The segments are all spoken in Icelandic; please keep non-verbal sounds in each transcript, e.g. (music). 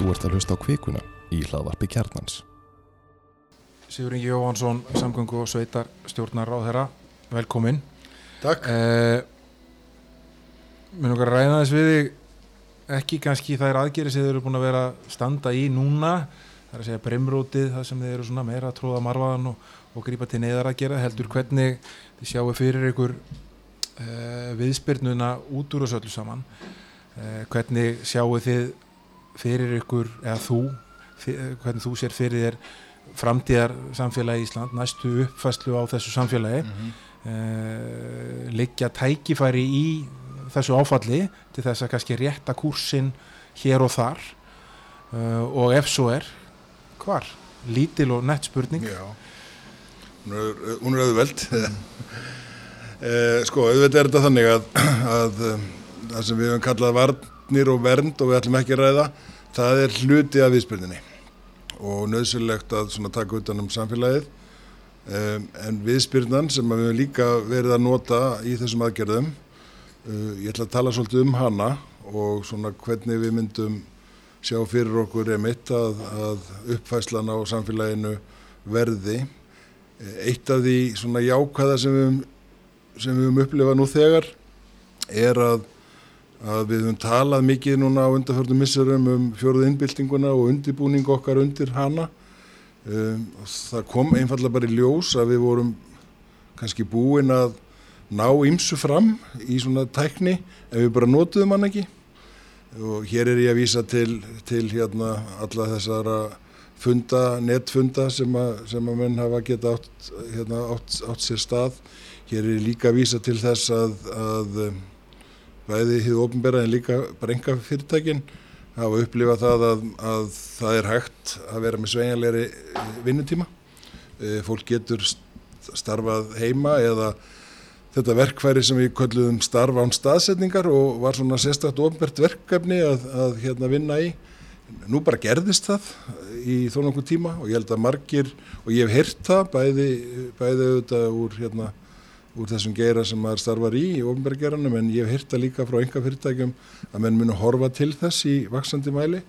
Þú ert að hlusta á kvikuna í hlaðvarpi kjarnans. Sigur Ingi Jóhansson, samgöngu og sveitar stjórnar á þeirra, velkomin. Takk. Eh, Mér okkar ræða þess við þig, ekki kannski þær aðgerið sem þið eru búin að vera standa í núna, það er að segja brimrótið, það sem þið eru svona meira að tróða marfaðan og, og grípa til neðar að gera, heldur hvernig þið sjáu fyrir ykkur eh, viðspyrnuna út úr þessu öllu saman. Eh, hvernig sjáu þið fyrir ykkur, eða þú, fyr, hvernig þú sér fyrir þér framtíðar samfélagi í Ísland, næstu uppfæslu á þessu samfélagi, Mm -hmm. uh, liggja tækifæri í þessu áfalli til þess að kannski rétta kúrsinn hér og þar uh, og ef svo er, hvar? Lítil og nett spurning. Já, hún er, auðveld. (laughs) eh, sko, auðveld er þetta þannig að, (clears throat) að það sem við höfum kallað varnir og vernd og við ætlum ekki að ræða, það er hluti af viðspyrninni og nöðsynlegt að taka utan um samfélagið. Um, en viðspyrnan sem við höfum líka verið að nota í þessum aðgerðum, uh, ég ætla að tala svolítið um hana og svona hvernig við myndum sjá fyrir okkur emitt að, að uppfæslan á samfélaginu verði. Eitt af því svona jákvæða sem við, sem við höfum upplifað nú þegar er að, að við höfum talað mikið núna á undarförnum missurum um fjóruð innbyltinguna og undirbúning okkar undir hana. Um, það kom einfallega bara í ljós að við vorum kannski búin að ná ymsu fram í svona tækni en við bara notuðum hann ekki og hér er ég að vísa til, til hérna alla þessara funda, netfunda sem að, sem að menn hafa geta átt, hérna, átt, átt sér stað. Hér er ég líka að vísa til þess að, að um, bæði hið ofnbæra en líka bara enga fyrirtækin hafa upplifað það að, að það er hægt að vera með sveigjanlegri vinnutíma. E, fólk getur st- starfað heima eða þetta verkfæri sem við kölluðum starf án staðsetningar og var svona sérstakt ofnbært verkefni að, að hérna vinna í. Nú bara gerðist það í þó nokkuð tíma og ég held að margir, og ég hef heyrt það bæði, bæði auðvitað úr, hérna, úr þessum geira sem maður starfar í í ofnbærgeranum en ég hef heyrt það líka frá enga fyrirtækjum að menn munu horfa til þess í vaksandi mæli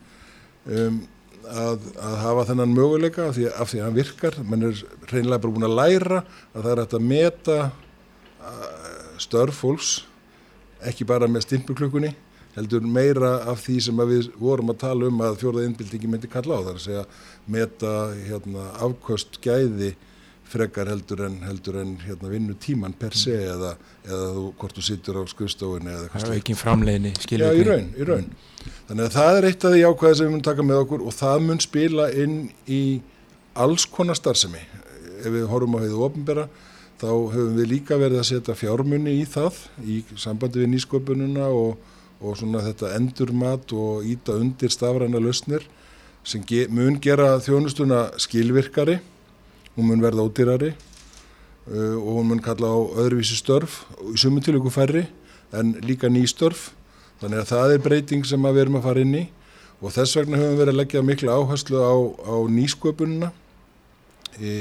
um, að, að hafa þennan möguleika af því, af því að hann virkar, menn er reynilega bara búin að læra að það er hægt að meta störf fólks ekki bara með stimpurklukkunni heldur meira af því sem við vorum að tala um að fjóraða innbyltingi myndi kalla á það er að segja meta hérna, afkost gæði frekar heldur en, heldur en hérna, vinnu tíman per se eða, eða þú, hvort þú sittur á skrifstofunni eða Það eitthvað er slíkt. ekki framleiðinni, Já, skilur í raun, í raun. Þannig að það er eitt af því ákvæði sem við munum taka með okkur og það mun spila inn í alls konar starfsemi. Ef við horfum á heiðu ofnbera, þá höfum við líka verið að setja fjármunni í það, í sambandi við nýsköpununa og, og svona þetta endurmat og íta undir stafræna lausnir sem ge mun gera þjónustuna skilvirkari, hún mun verða ódýrari uh, og hún mun kalla á öðruvísi störf, í sumu tilöku færri, en líka ný störf Þannig að það er breyting sem við erum að fara inn í og þess vegna höfum við verið að leggja mikla áherslu á, á nýsköpunina e,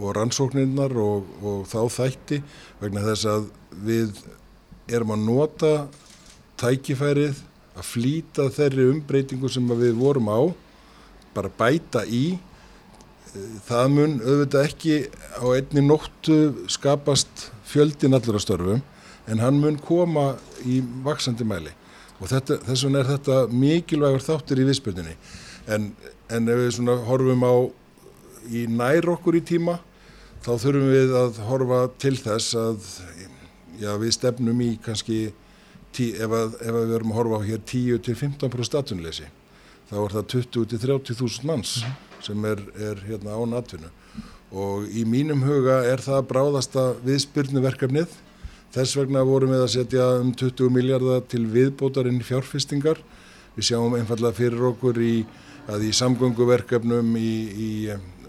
og rannsóknirnar og, og þá þætti vegna þess að við erum að nota tækifærið að flýta þeirri umbreytingu sem við vorum á, bara bæta í. Það mun auðvitað ekki á einni nóttu skapast fjöldin allur að störfum en hann mun koma í vaksandi mæli. Og þetta, þess vegna er þetta mikilvægur þáttur í viðspöldinni en, en ef við svona horfum á í nær okkur í tíma þá þurfum við að horfa til þess að já, við stefnum í kannski tí, ef, að, ef að við erum að horfa á hér 10-15% statunleysi þá er það 20-30.000 manns sem er, er hérna án atvinnu og í mínum huga er það bráðasta viðspyrnuverkefnið Þess vegna vorum við að setja um 20 miljardar til viðbótarinn fjárfestingar. Við sjáum einfallega fyrir okkur í, að í samgönguverkefnum í, í,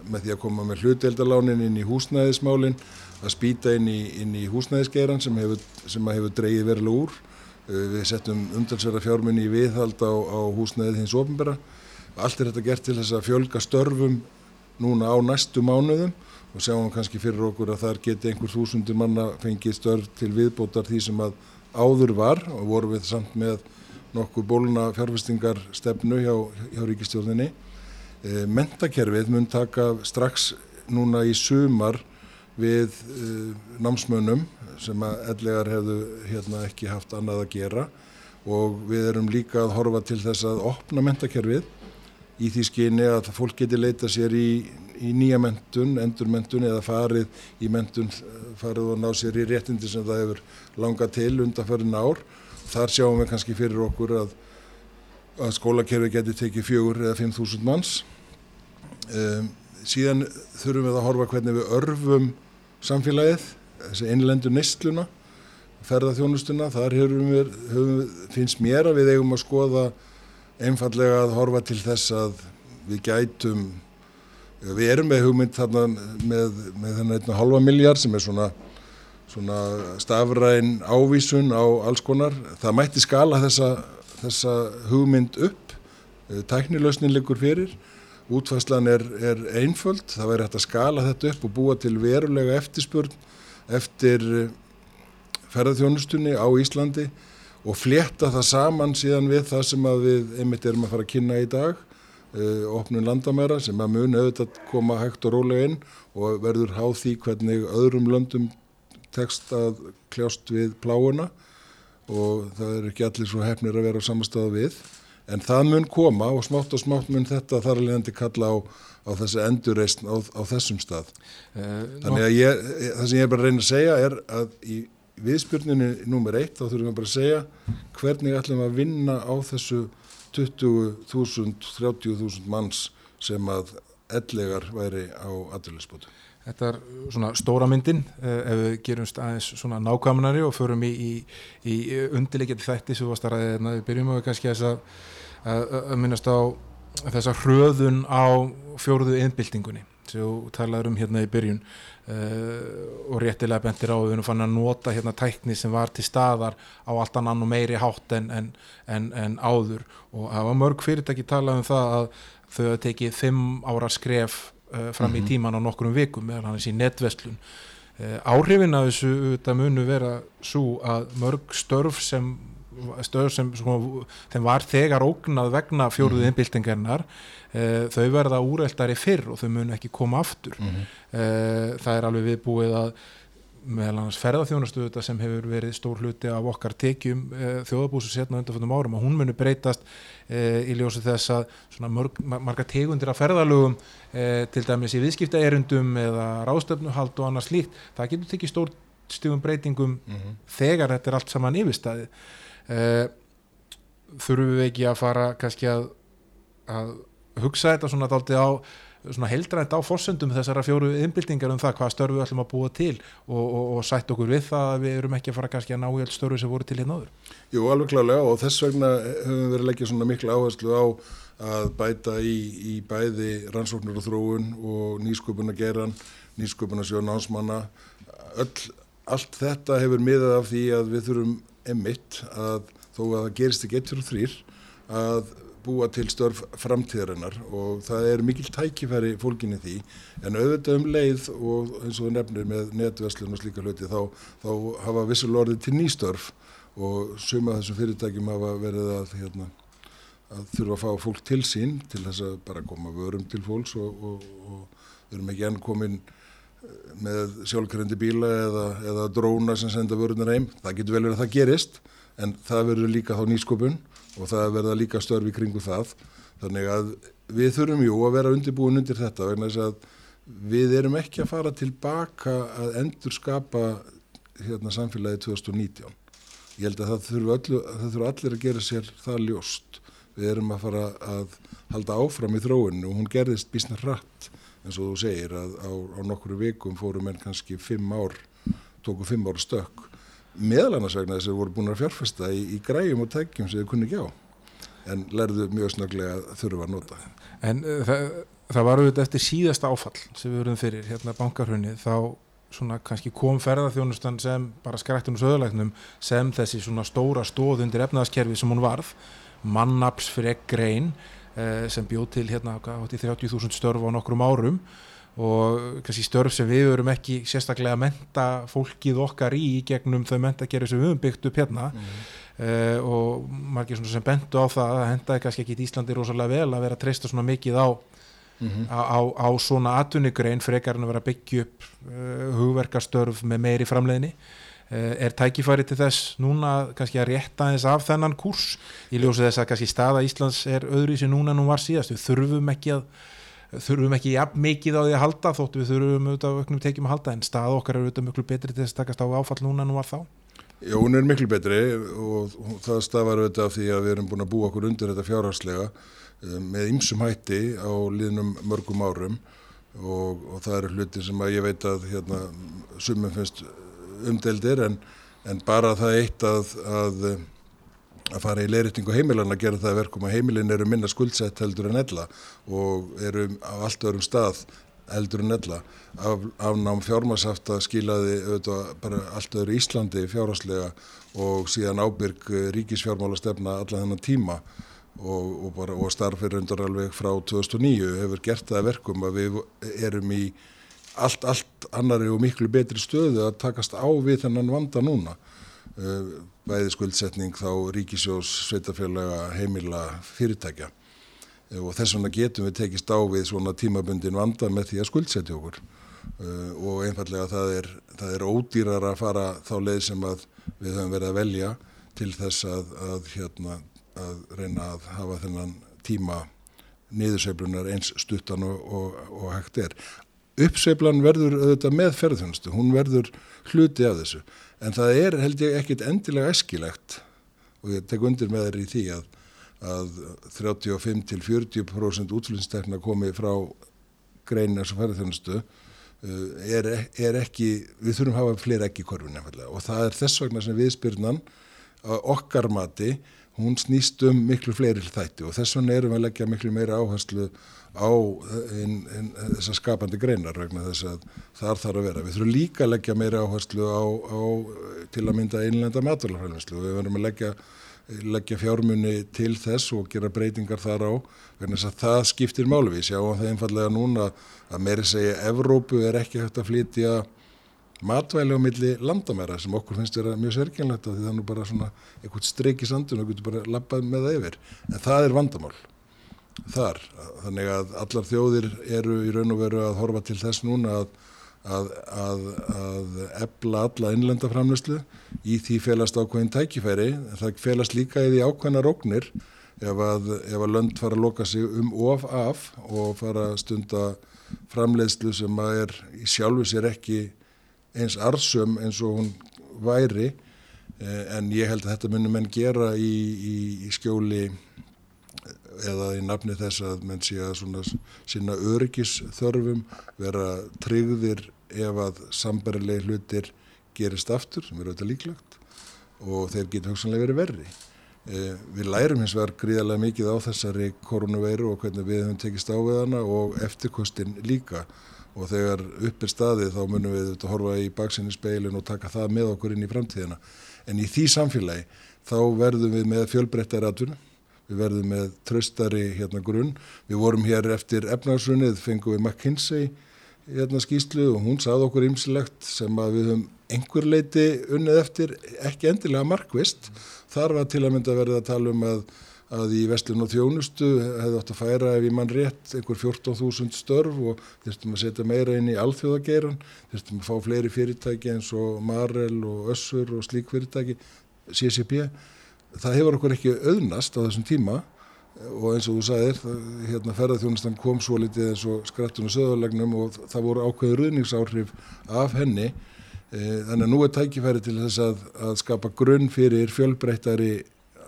með því að koma með hluteldalánin inn í húsnæðismálin, að spýta inn í, inn í húsnæðisgeiran sem hefur, sem að hefur dreigið verulega úr. Uh, Við settum umtalsverða fjármunni í viðhald á, á húsnæðið hins ofnbæra. Allt er þetta gert til þess að fjölga störfum núna á næstu mánuðum og sjáum kannski fyrir okkur að þar geti einhver þúsundur manna fengið störf til viðbótar því sem að áður var og vorum við samt með, nokkuð bóluna fjárfestingar stefnu hjá, hjá ríkistjórninni. E, mentakerfið mun taka strax núna í sumar við e, námsmönnum sem að ellegar hefðu hérna, ekki haft annað að gera og við erum líka að horfa til þess að opna mentakerfið í því skyni að fólk geti leita sér í, í nýja mentun, endurmentun eða farið í mentun, farið og ná sér í réttindi sem það hefur langað til undanferðin ár. Þar sjáum við kannski fyrir okkur að, að skólakerfi geti tekið fjögur eða fimm þúsund manns. Um, síðan þurfum við að horfa hvernig við örfum samfélagið, þessi innlendu neistluna, ferðarþjónustuna, þar við, höfum, finnst mér að við eigum að skoða einfallega að horfa til þess að við gætum við erum með hugmynd þarna með, með þennan einna halva miljard sem er svona, svona stafræn ávísun á alls konar. Það mætti skala þessa, þessa hugmynd upp. Tæknilösnin likur fyrir. Útfæslan er, er einföld. Það væri hægt að skala þetta upp og búa til verulega eftirspurn eftir ferðarþjónustunni á Íslandi og fletta það saman síðan við það sem við einmitt erum að fara að kynna í dag uh, opnun landamæra sem að muni auðvitað koma hægt og rólega inn og verður háð því hvernig öðrum löndum tekst að kljást við pláuna og það er ekki allir svo hefnir að vera á samastöða við. En það mun koma og smátt og smátt mun þetta þar alveg endi kalla á, á þessi endurreysn á, á þessum stað. Uh, þannig að ég, það sem ég er bara að reyna að segja er að í viðspurninu nummer eitt þá þurfum við bara að segja hvernig ætlum við að vinna á þessu 20.000, 30.000 manns sem að ellegar væri á aðurleysbótu. Þetta er svona stóra myndin eh, ef við gerumst aðeins svona nákvæmnari og förum í, í, í undirleikjandi þætti sem við varst að ræða hérna. Við byrjum á kannski að, að, að minnast á þessa hröðun á fjóruðu innbyltingunni sem við talaðum um hérna í byrjun Uh, og réttilega bentir á við fann að nota hérna tækni sem var til staðar á allt annan og meiri hátt en, en, en, en áður og það var mörg fyrirtæki talað um það að þau hafa tekið fimm ára skref uh, fram mm -hmm. í mhm. tíman á nokkrum vikum meðal hann í netveslun uh, áhrifin af þessu þetta munu vera svo að mörg störf sem stöður sem sko, þeim var þegar ógnað vegna fjóruðu mhm. innbyltingarnar uh, þau verða úreldari fyrr og þau mun ekki koma aftur mm það er alveg viðbúið að meðal annars ferðarþjónastu sem hefur verið stór hluti af okkar tekjum eh, þjóðabúsu setna undanfjöndum árum og hún muni breytast í ljósi þess að mörg, marga tegundir af ferðalögum til dæmis í viðskiptaerundum eða ráðstöfnuhald og annað slíkt það getur tekið stór stífum breytingum mm -hmm. þegar þetta er allt saman yfirstaði þurfum við ekki að fara kannski að, að hugsa þetta svona dálítið á svona heldrænt á fórsöndum þessara fjóru innbyltingar um það hvað störfu við ætlum að búa til og, og, og sætt okkur við það að við erum ekki að fara kannski að ná í alls störfu sem voru til hérna áður. Jú, alveg klálega og þess vegna höfum við verið leggja svona miklu áherslu á að bæta í, í bæði rannsóknur og þróun og nýsköpun að geran, nýsköpun að sjóna ásmanna, öll, allt þetta hefur miðað af því að við þurfum emitt að þó að það gerist ekki eitt fyrir þrýr að búa til störf framtíðarinnar og það er mikil tækifæri fólkinni því. En auðvitað um leið og eins og nefnir með netverslun og slíka hluti þá, þá hafa vissul orðið til nýstörf og suma þessum fyrirtækjum hafa verið að, hérna, að þurfa að fá fólk til sín til þess að bara koma vörum til fólks og, og, og við erum ekki enn komin með sjálfkværendi bíla eða, eða dróna sem senda vörunar heim, það getur vel verið að það gerist en það verður líka þá nýskopun og það verða líka störfi kringu það. Þannig að við þurfum jú að vera undirbúin undir þetta vegna þess að við erum ekki að fara tilbaka að endur skapa hérna, samfélagi 2019 ég held að það þurfu, allir að gera sér það ljóst. Við erum að fara að halda áfram í þróinu og hún gerðist bísna hratt eins og þú segir að á, á nokkru vikum fórum en kannski fimm ár tóku fimm ár stökk meðal annars vegna þess að við vorum búin að fjárfesta í, í græjum og tækjum sem við kunni ekki á en lærðu mjög snöglega að þurfa að nota. En uh, það, það var auðvitað eftir síðasta áfall sem við vorum fyrir hérna bankarhunni þá svona kannski kom ferðarþjónustan sem bara skrættunum söðulegnum sem þessi svona stóra stóð undir efnaðaskerfi sem hún varð mannaps fyrir ekk grein sem bjóð til hérna 30.000 störf á nokkrum árum. Og kannski störf sem við verum ekki sérstaklega að menta fólkið okkar í gegnum þau mentakerfi sem við höfum byggt upp hérna. Mm. uh, og margir sem bentu á það að hendaði kannski ekki í Íslandi rosalega vel að vera að treysta svona mikið á, á, á, á svona atvinnugrein frekar en að vera að byggja upp uh, hugverkastörf með meiri framleiðni. uh, er tækifæri til þess núna kannski að rétta eins af þennan kúrs? Í ljósi þess að kannski staða Íslands er öðru í sig núna en hún var síðast. Við þurfum ekki að þurfum ekki jafn mikið á því að halda þóttu við þurfum auðvitað auknum tekjum að halda en stað okkar er auðvitað miklu betri til þess að takast á áfall núna en hún var þá. Já, hún er miklu betri og það stafar auðvitað af því að við erum búin að búa okkur undir þetta fjárhagslega með ymsum hætti á liðnum mörgum árum og, og það eru hluti sem að ég veit að hérna, sumum finnst umdeldir en, en bara það eitt að, að að fara í leirritningu heimilan að gera það verkum að heimilin eru minna skuldsett heldur en ella og eru á allt öðrum stað heldur en ella. Af, afnám fjármasafta skilaði auðvitað bara allt öðru Íslandi fjárháslega og síðan ábyrg ríkisfjármála stefna alla þennan tíma og, og, og starfir undan alveg frá 2009 hefur gert það verkum að við erum í allt, allt annari og miklu betri stöðu að takast á við þennan vanda núna. Bæði skuldsetning þá ríkisjós, sveitafélaga, heimila, fyrirtækja. Og þess vegna getum við tekist á við svona tímabundin vanda með því að skuldsetja okkur. Og einfallega það er, það er ódýrar að fara þá leið sem að við höfum verið að velja til þess að, að, hérna, að reyna að hafa þennan tíma niðursveiflunar eins stuttan og, og, og hægt er. Uppsveiflan verður auðvitað með ferðhunstu, hún verður hluti af þessu. En það er held ég ekkit endilega eskilegt og ég tek undir með þeir í því að, að 35 til 40% útflutningstekna komi frá greina sem ferðarþjónustu er, er ekki, við þurfum að hafa fleiri ekki korfin nefnilega og það er þess vegna sem viðspyrnan okkar mati, hún snýst um miklu fleiri þætti. Og þess vegna erum við að leggja miklu meira áherslu á þessar skapandi greinar vegna þess að þar þarf að vera. Við þurfum líka að leggja meira áherslu á, á til að mynda einlenda maturlafræðinslu og við verðum að leggja, leggja fjármunni til þess og gera breytingar þar á vegna þess að það skiptir málu. Við sjáum það einfallega núna að meiri segja Evrópu er ekki hægt að flytja matvæli á milli landamæra sem okkur finnst vera mjög sérkjænlegt að því það er nú bara svona eitthvað streik í sandun og getur bara lappað með það yfir. En það er vandamál þar. Þannig að allar þjóðir eru í raun og veru að horfa til þess núna að, að, að, að ebla alla innlenda framlöslu í því felast ákveðin tækifæri. Það felast líka í því ákveðina róknir ef að, ef lönd fara að loka sig um of af og fara að stunda framleiðslu sem að er í sjálfu sér ekki eins arsum eins og hún væri en ég held að þetta munum menn gera í, í, í skjóli eða í nafni þess að menn sé að svona sína öryggisþörfum vera tryggðir ef að sambarilegi hlutir gerist aftur, sem eru auðvitað líklagt og þeir geta hugsanlega verið verri. Eh, við lærum hins vegar gríðarlega mikið á þessari koronaveiru og hvernig við höfum tekist á við hana og eftirkostin líka og þegar upp er staðið þá munum við auðvitað horfa í baksinni speilin og taka það með okkur inn í framtíðina. En í því samfélagi þá verðum við með fjölbreyttar atvinna við verðum með tröstari hérna grunn. Við vorum hér eftir efnarsrunnið, fengum við McKinsey hérna skýslu og hún sað okkur ymsilegt sem að við höfum einhver leiti unnið eftir, ekki endilega markvist. Þar var til að mynda verða að tala um að, að í vestlun og þjónustu hefði átt að færa ef ég mann rétt einhver 14.000 störf og þurftum að setja meira inn í alþjóðageiran, þurftum að fá fleiri fyrirtæki eins og Marel og Össur og slík fyrirtæki, CCP það hefur okkur ekki auðnast á þessum tíma. Og eins og þú sagðir, hérna ferðarþjónustan kom svo litið eins og skrattunum söðurlegnum og það voru ákveður ruðningsáhrif af henni. E, þannig að nú er tækifæri til þess að, að skapa grunn fyrir fjölbreyttari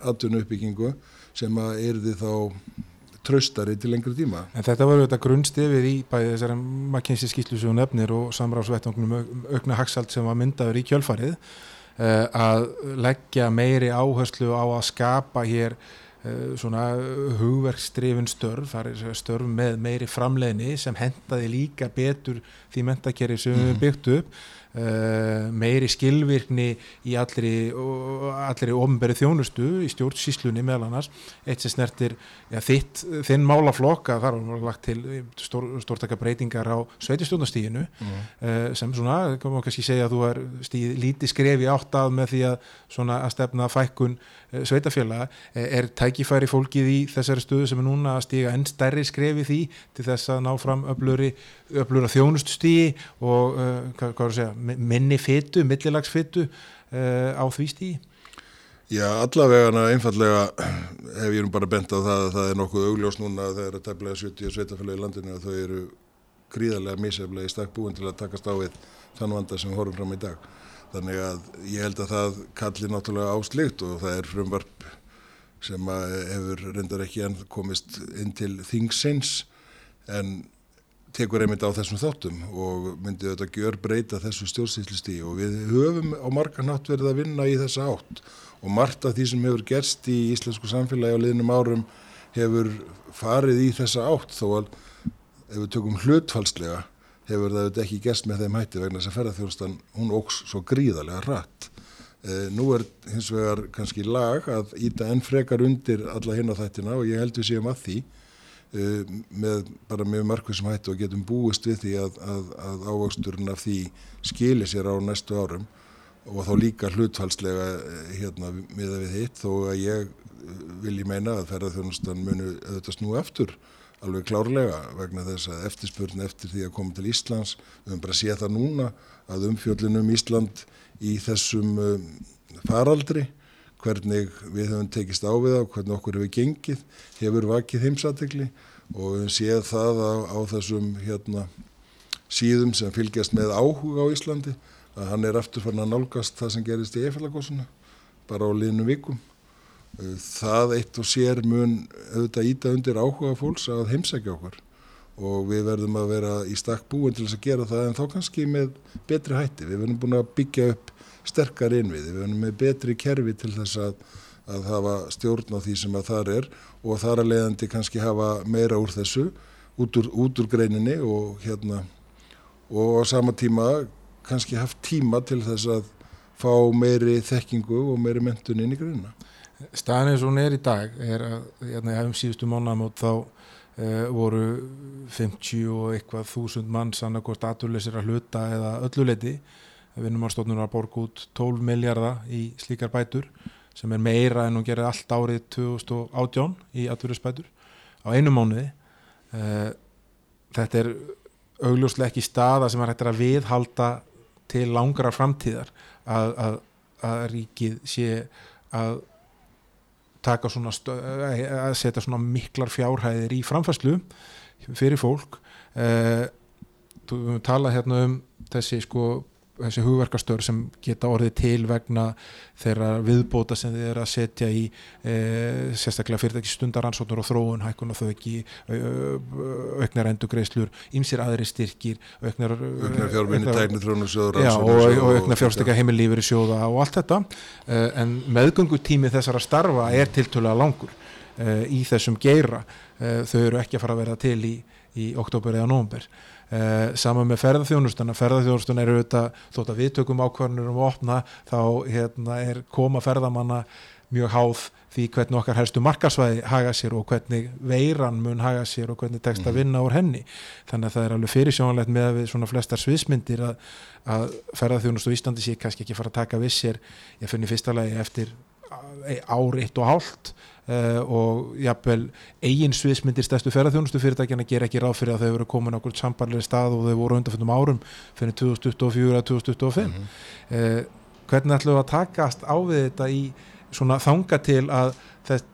atvinnu uppbyggingu sem að erði þá tröstari til lengri tíma. En þetta var auðvitað grunnstefið í bæði þessari sem nefnir og samráðsvettangnum aukna hagsalt sem var myndaður í kjölfarið. Eh, að leggja meiri áherslu á að skapa hér eh, svona hugverkstrifin störf, það er störf með meiri framleginni sem hendaði líka betur því mentakerri sem við mm. byggt upp uh, meiri skilvirkni í allri, allri ofnberi þjónustu í stjórnsíslunni meðal annars, eitt sem snertir ja, þitt, þinn málaflokk að þar var lagt til stór, stórtaka breytingar á sveitistjónastíginu mm. uh, sem svona, kannu kannski segja að þú er stíð lítið skrefi átt að með því að, svona, að stefna fækkun uh, sveitafélaga, er tækifæri fólkið í þessari stöðu sem er núna að stíga enn stærri skrefi því til þess að ná fram öflura þjónustustígi og hvað er að segja, minni fyttu, millilagsfyttu uh, á því stígi? Já, allavegana einfallega hef ég nú bara bent á það að það er nokkuð augljós núna að það eru tæmlega 70 sveitafélagi í landinu og þau eru gríðarlega míseflega í stakk búin til að takast á við þann vanda sem við horfum fram í dag. Þannig að ég held að það kallir náttúrulega áslikt og það er frumvarp sem hefur reyndar ekki enn komist inn til þingsins en tekur einmitt á þessum þáttum og myndi þetta gjör breyta þessu stjórnsýslisti og við höfum á margan nátt verið að vinna í þessa átt. Og margt af því sem hefur gerst í íslensku samfélagi á liðnum árum hefur farið í þessa átt. Þó að ef við tökum hlutfalslega hefur það ekki gerst með þeim hætti vegna þess að ferðarþjóðstan hún óks svo gríðarlega rætt. Eh, nú er hins vegar kannski lag að íta enn frekar undir alla hinn á þættina og ég held við séum að því með bara með markvið sem hætti og getum búist við því að, að, að ávöxturinn af því skilir sér á næstu árum og þá líka hlutfalslega eh, hérna miða við hitt þó að ég eh, vil ég meina að ferðarþjónustan munu auðvitað snú eftir alveg klárlega vegna þess að eftirspurn eftir því að koma til Íslands við höfum bara séð það núna að umfjöldunum Ísland í þessum um, faraldri hvernig við höfum tekist á við á hvernig okkur hefur gengið hefur vakið heimsatikli og við séð það á, á þessum hérna síðum sem fylgjast með áhuga á Íslandi að hann er aftur fann að nálgast það sem gerist í efellagosuna bara á liðinu vikum. Uh, það eitt og sér mun auðvitað íta undir áhuga fólks að heimsækja okkur og við verðum að vera í stakk búin til þess að gera það en þá kannski með betri hætti. Við verðum búin að byggja upp sterkar innvið, við verðum með betri kerfi til þess að, að hafa stjórn á því sem að þar er og þar að leiðandi kannski hafa meira úr þessu út úr, út úr greininni og hérna og á sama tíma kannski haft tíma til þess að fá meiri þekkingu og meiri mentun inn í grunna. Staðan eins og hún er í dag er að hérna, um síðustu mánagamót þá uh, voru 50 og eitthvað þúsund mann sann að hvort aturleysir að hluta eða ölluleiti. Vinnumárstofnun var borg út 12 miljardar í slíkar bætur sem er meira en hún gerði allt árið 2018 í aturleysbætur á einu mánuði. Uh, þetta er augljóslega ekki staða sem er hægt að viðhalda til langra framtíðar að, að, að ríkið sé að taka svona að setja svona miklar fjárhæðir í framfæslu fyrir fólk eh, við tala hérna um þessi sko þessi hugverkastör sem geta orðið til vegna þeirra viðbóta sem þið er að setja í e, sérstaklega fyrirtæki stundaransóknur og þróun hækkun og þau ekki auknar endugreislur, ymsir aðri styrkir auknar fjárminni tækni þrónusjóður og, og auknar fjárstekka heimilífur í sjóða og allt þetta e, en meðgöngutími þessara starfa er tiltölulega langur e, í þessum geira þau eru ekki að fara að vera til í, í oktober eða nógumber Uh, saman með ferðarþjónustana ferðarþjónustana eru auðvitað þótt að við tökum ákvarðanur um að opna þá hérna, er koma ferðamanna mjög háð því hvernig okkar helstu markarsvæði haga sér og hvernig veiran mun haga sér og hvernig tekst að mhm. vinna úr henni þannig að það er alveg fyrirsjónalegt með við svona flestar sviðsmyndir að, að ferðarþjónust og Íslandi sé kannski ekki fara að taka viss sér ég finn í fyrsta lagi eftir ár eitt og hálft Uh, og jafnvel eigin sviðsmyndir stærstu ferðarþjónustu fyrirtækjana ger ekki ráð fyrir að þau eru komin á okkur sambarlega stað og þau voru undanfjöndum árum fyrir 2024 að 2025 mm -hmm. uh, hvernig ætlum við að takast á við þetta í svona þanga til að þess,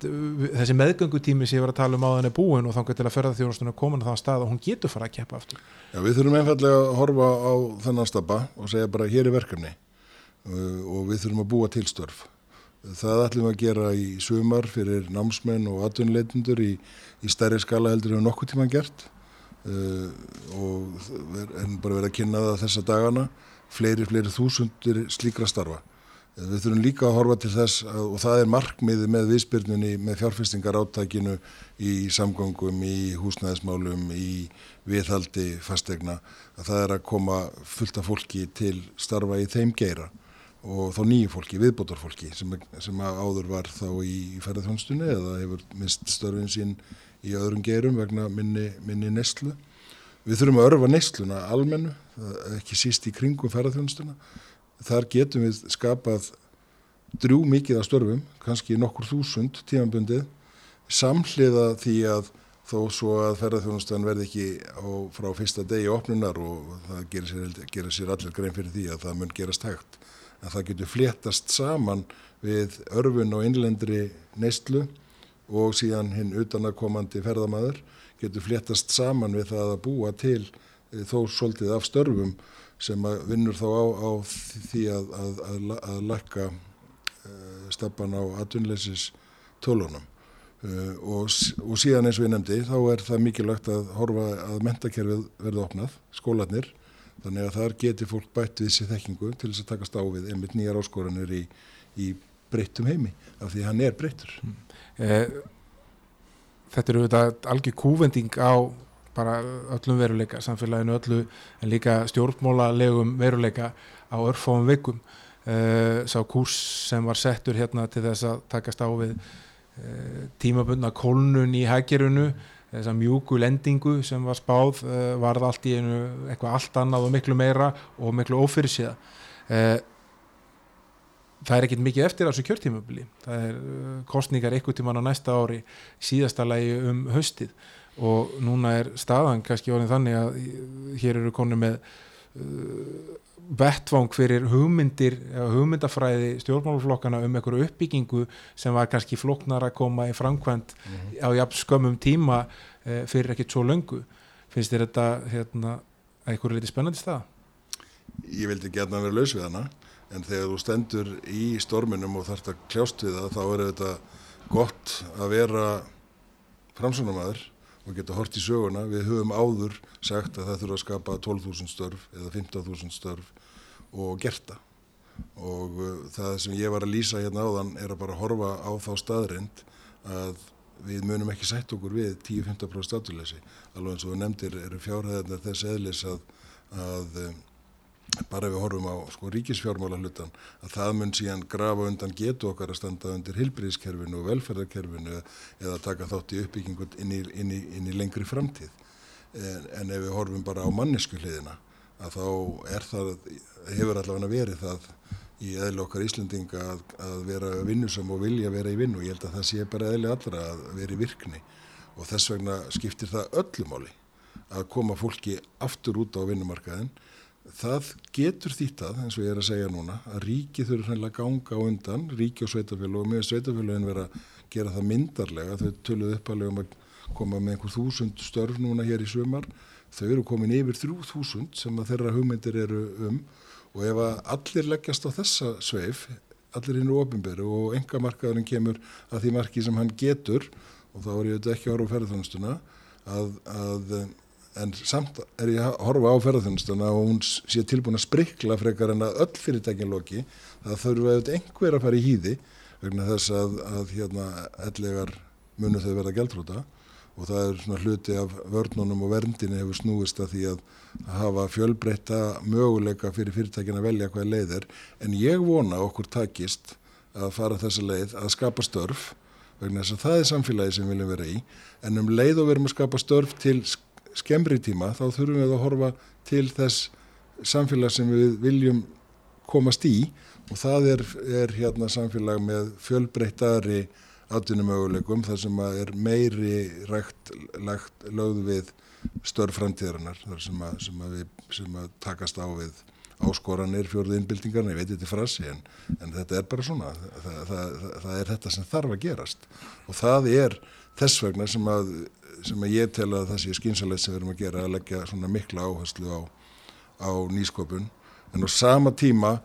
þessi meðgöngutími sem ég var að tala um á þenni búin og þanga til að ferðarþjónustuna er komin á þann stað og hún getur fara að keppa aftur? Já við þurfum einfallega að horfa á þennan stabba og segja bara hér er verkefni. Uh, og við þurfum að búa tilstörf Það ætlum að gera í sumar fyrir námsmenn og atvinnuleitundur í, í stærri skala heldur en nokkuð tíma gert. Uh, og er bara verið að kynna það þessa dagana. Fleiri, fleiri þúsundir slíkra starfa. Við þurfum líka að horfa til þess að, og það er markmiði með viðspyrnunni með fjárfestingar áttakinu í samgöngum, í húsnæðismálum, í viðhaldi fastegna að það er að koma fullt af fólki til starfa í þeim geira og þá nýju fólki, viðbótarfólki sem, sem áður var þá í ferðarþjónstunni eða hefur mist störfin sín í öðrum geirum vegna minni, minni neslu. Við þurfum að örfa nesluna almennu, ekki síst í kringum ferðarþjónstuna. Þar getum við skapað drjú mikið af störfum, kannski nokkur þúsund tímanbundið, samhliða því að þó svo að ferðarþjónustan verði ekki á, frá fyrsta degi opnunar og það gerir sér, gerir sér allir grein fyrir því að það mun gerast hægt. Að það getur fléttast saman við örfun og innlendri neistlu og síðan hinn utanakomandi ferðamæður getur fléttast saman við það að búa til þó svolítið af störfum sem vinnur þá á, á því að, að, að, að lakka uh, stappan á atvinnleisis tölunum og, og síðan eins og ég nefndi þá er það mikilvægt að horfa að mentakerfið verði opnað, skólanir þannig að þar geti fólk bætt við sér þekkingu til þess að takast á við einmitt nýjar áskoranir í, í breyttum heimi af því hann er breyttur mm. eh, Þetta eru auðvitað algjör kúvending á bara öllum veruleika, samfélaginu öllu en líka stjórnmólalegum veruleika á örfáum vikum eh, sá kurs sem var settur hérna til þess að takast á við eh, tímabundna kólnun í hækjerunu þessa mjúku lendingu sem var spáð uh, varð allt í einu eitthvað allt annað og miklu meira og miklu ófyrirsíða uh, það er ekkit mikið eftir þessu kjörtímabili. Það er kostningar eitthvað tíman á næsta ári síðasta lagi um höstið og núna er staðan kannski orðin þannig að hér eru konu með vettvang fyrir hugmyndir hugmyndafræði stjórnmáluflokkana um einhverju uppbyggingu sem var kannski floknar að koma í framkvæmt mm -hmm. á jafn skömmum tíma e, fyrir ekkert svo löngu finnst þér þetta hérna, einhverju liti spennandi stað? Ég vildi gætna vera laus við hana en þegar þú stendur í storminum og þarfst að kljást við það þá er þetta gott að vera framsunamæður og geta hort í söguna. Við höfum áður sagt að það þurfa að skapa 12.000 störf eða 15.000 störf og gert það. Og uh, það sem ég var að lýsa hérna áðan er að bara horfa á þá staðrind að við munum ekki sætt okkur við 10-15% státuleysi. Alveg eins og við nefndir eru fjárhæðarnar þess eðlis að, að um, bara ef við horfum á sko, ríkisfjármála hlutan að það mun síðan grafa undan getu okkar að standa undir hilbriðskerfinu og velferðarkerfinu eða taka þátt í uppbyggingu inn í, inn í, inn í lengri framtíð. En, en ef við horfum bara á mannesku hliðina að þá er það, hefur allavega verið það í eðli okkar Íslandinga að, að vera vinnusam og vilja vera í vinnu. Ég held að það sé bara eðli allra að vera í virkni. Og þess vegna skiptir það öllumáli að koma fólki aftur út á vinnumarkaðin það getur þýttað, eins og ég er að segja núna, að ríki þurfur hreinlega ganga á undan, ríki og sveitafélag og með sveitafélagin vera að gera það myndarlega, þau töluðu uppalega um að koma með einhver þúsund störf núna hér í sumar, þau eru komin yfir þrjú þúsund sem þeirra hugmyndir eru um. Og ef allir leggjast á þessa sveif, allir hinn eru ofinberu og enga markaðurinn kemur að því marki sem hann getur og þá er ég auðvitað ekki ára á ferðarþjónustuna að, að en samt er ég að horfa á ferðarþjónustuna og hún sé tilbúin að sprikla frekar en að öll fyrirtækin loki. Það þurfa auðvitað einhver að fara í hýði vegna þess að, að hérna ellegar munu þau verða gæltrúta og það er svona hluti af vörnunum og verndinni hefur snúist að því að, hafa fjölbreytta möguleika fyrir fyrirtækin að velja hvað leið er. En ég vona okkur takist að fara þessa leið að skapa störf vegna þess að það er samfélagi sem við viljum vera í. En um leið og verum að skapa störf til skemmri tíma þá þurfum við að horfa til þess samfélag sem við viljum komast í. Og það er, er hérna samfélag með fjölbreyttari atvinnumöguleikum þar sem er meiri rægt lagt lögð við störf framtíðarinnar þar sem að, sem að, við, sem að takast á við áskoranir fjórðu innbyltingarna, ég veit þetta er frasi en, en þetta er bara svona það, það, það er þetta sem þarf að gerast. Og það er þess vegna sem að sem að ég tel að það sé skynsalegt sem við erum að gera að leggja svona mikla áherslu á, á nýsköpun en á sama tíma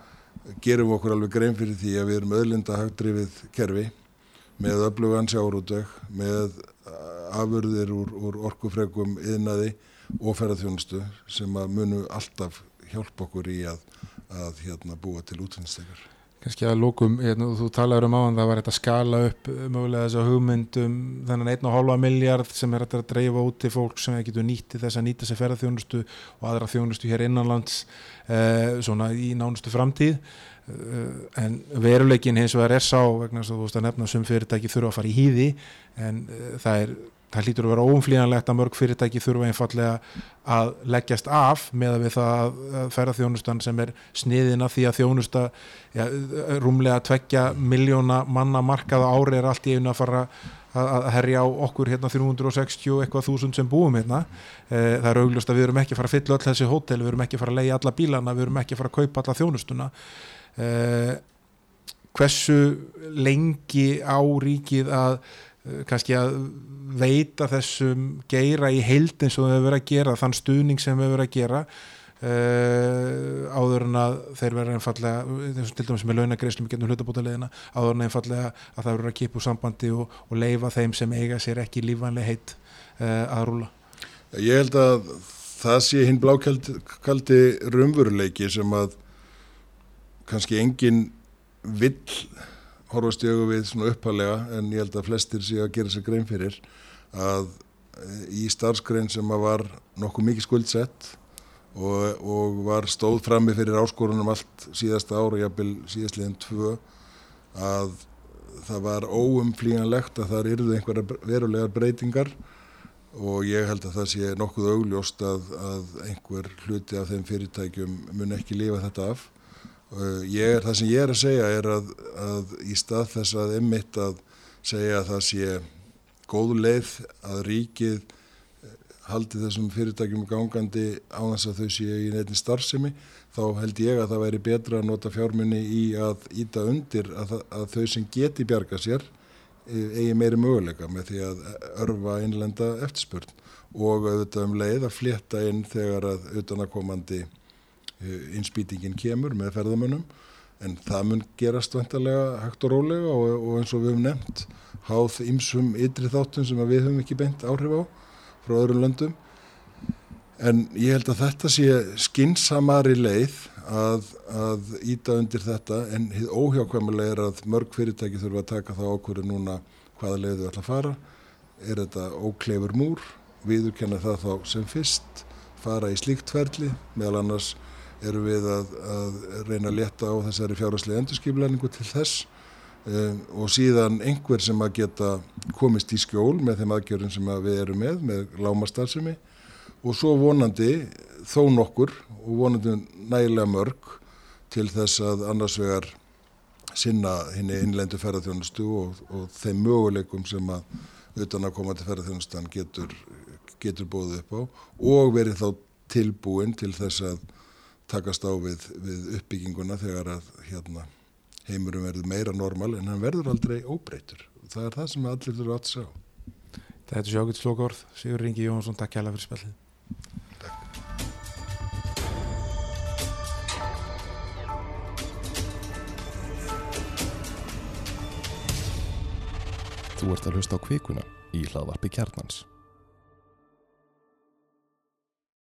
gerum við okkur alveg grein fyrir því að við erum öðlinda hagdrifið kerfi með öflugan sjárútök með afurðir úr, úr orkufregum yðnaði og ferðarþjónustu sem að munu alltaf hjálpa okkur í að, að hérna, búa til útfinnstekar. Kannski að lókum, hérna, þú talaður um áðan það var þetta að skala upp eh, mögulega þess að hugmyndum þennan 1,5 miljard sem er að dreifa út til fólk sem getur nýtti þess að nýta sér ferðarþjónustu og aðra þjónustu hér innanlands eh, svona í nánustu framtíð. Eh, en veruleikin hins vegar er sá vegna þess að þú veist að nefna sem fyrirtæki þurfa að fara í hýði en eh, það er það hlýtur að vera óumflýjanlegt að mörg fyrirtæki þurfa einfallega að leggjast af með að við það að færa þjónustan sem er sniðin að því að þjónusta ja, rúmlega tveggja miljóna manna markaða ári er allt í einu að fara að herja á okkur hérna 360 eitthvað þúsund sem búum hérna. E, það er augljóst að við erum ekki að fara að fylla öll þessi hótel, við erum ekki að fara að leiða alla bílana við erum ekki að fara að kaupa alla þjónustuna. E, hversu lengi á ríkið að Eh, kannski að veita þessum geira í heild eins og þau verið að gera, þann stuðning sem þau verið að gera uh, áður en að þeir verið einfallega, og til dæmis með launagreislu með getnum hlutabótaleðina, áður en einfallega að það verið að kipa úr sambandi og, og leifa þeim sem eiga sér ekki lífanlega heitt uh, að rúla. Ég held að það sé hinn blákaldi rumveruleiki sem að kannski engin vill horfast í augu við svona uppalega en ég held að flestir séu að gera sér grein fyrir að eh, í starfskrein sem að var nokkuð mikið skuldsett og, og var stóð frammi fyrir áskorunum allt síðasta ára, jápil síðastliðin tvö að það var óumflíganlegt að það eruðu einhverja verulegar breytingar og ég held að það sé nokkuð augljóst að, að einhver hluti af þeim fyrirtækjum mun ekki lifa þetta af er, það sem ég er að segja er að, að í stað þess að emmitt að segja að það sé góð leið að ríkið eh, haldi þessum fyrirtækjum gangandi á þess að þau séu í neitin starfsemi þá held ég að það væri betra að nota fjármunni í að íta undir að, að þau sem geti bjarga sér eh, eigi meiri möguleika með því að örfa innlenda eftirspurn og auðvitað um leið að flétta inn þegar að utanakomandi Eh, innspýtingin kemur með ferðamönnum en það mun gerast vantarlega hægt og rólega og, og eins og við hefum nefnt háð ymsum ytri þáttum sem við hefum ekki beint áhrif á frá öðrum löndum. En ég held að þetta sé skinsamari leið að, að íta undir þetta en hið óhjákvæmulega er að mörg fyrirtæki þurfa að taka það ákvöru núna hvaða leið þau ætla að fara. Er þetta ókleifur múr? Viðurkenna það þá sem fyrst fara í slíkt ferli meðal annars erum við að, að reyna að leta á þessari fjárháslega endurskiplæningu til þess. Um, og síðan einhver sem að geta komist í skjól með þeim aðgjörðin sem að við erum með, með lámastarðsemi og svo vonandi þó nokkur og vonandi nægilega mörg til þess að annars vegar sinna henni innlendu ferðarþjónustu og, og þeim möguleikum sem að utan að koma til ferðarþjónustan getur, getur bóðið upp á. Og verið þá tilbúin til þess að takast á við, við uppbygginguna þegar að hérna, heimurum verður meira normal en hann verður aldrei óbreytur. Það er það sem allir þurfa að sjá. Þetta er sjákvæmt slókórð. Sigur Ringi Jónsson, takk kæla fyrir spjallið. Takk. Þú ert að hlusta á kvikuna í hlaðvarpi kjarnans.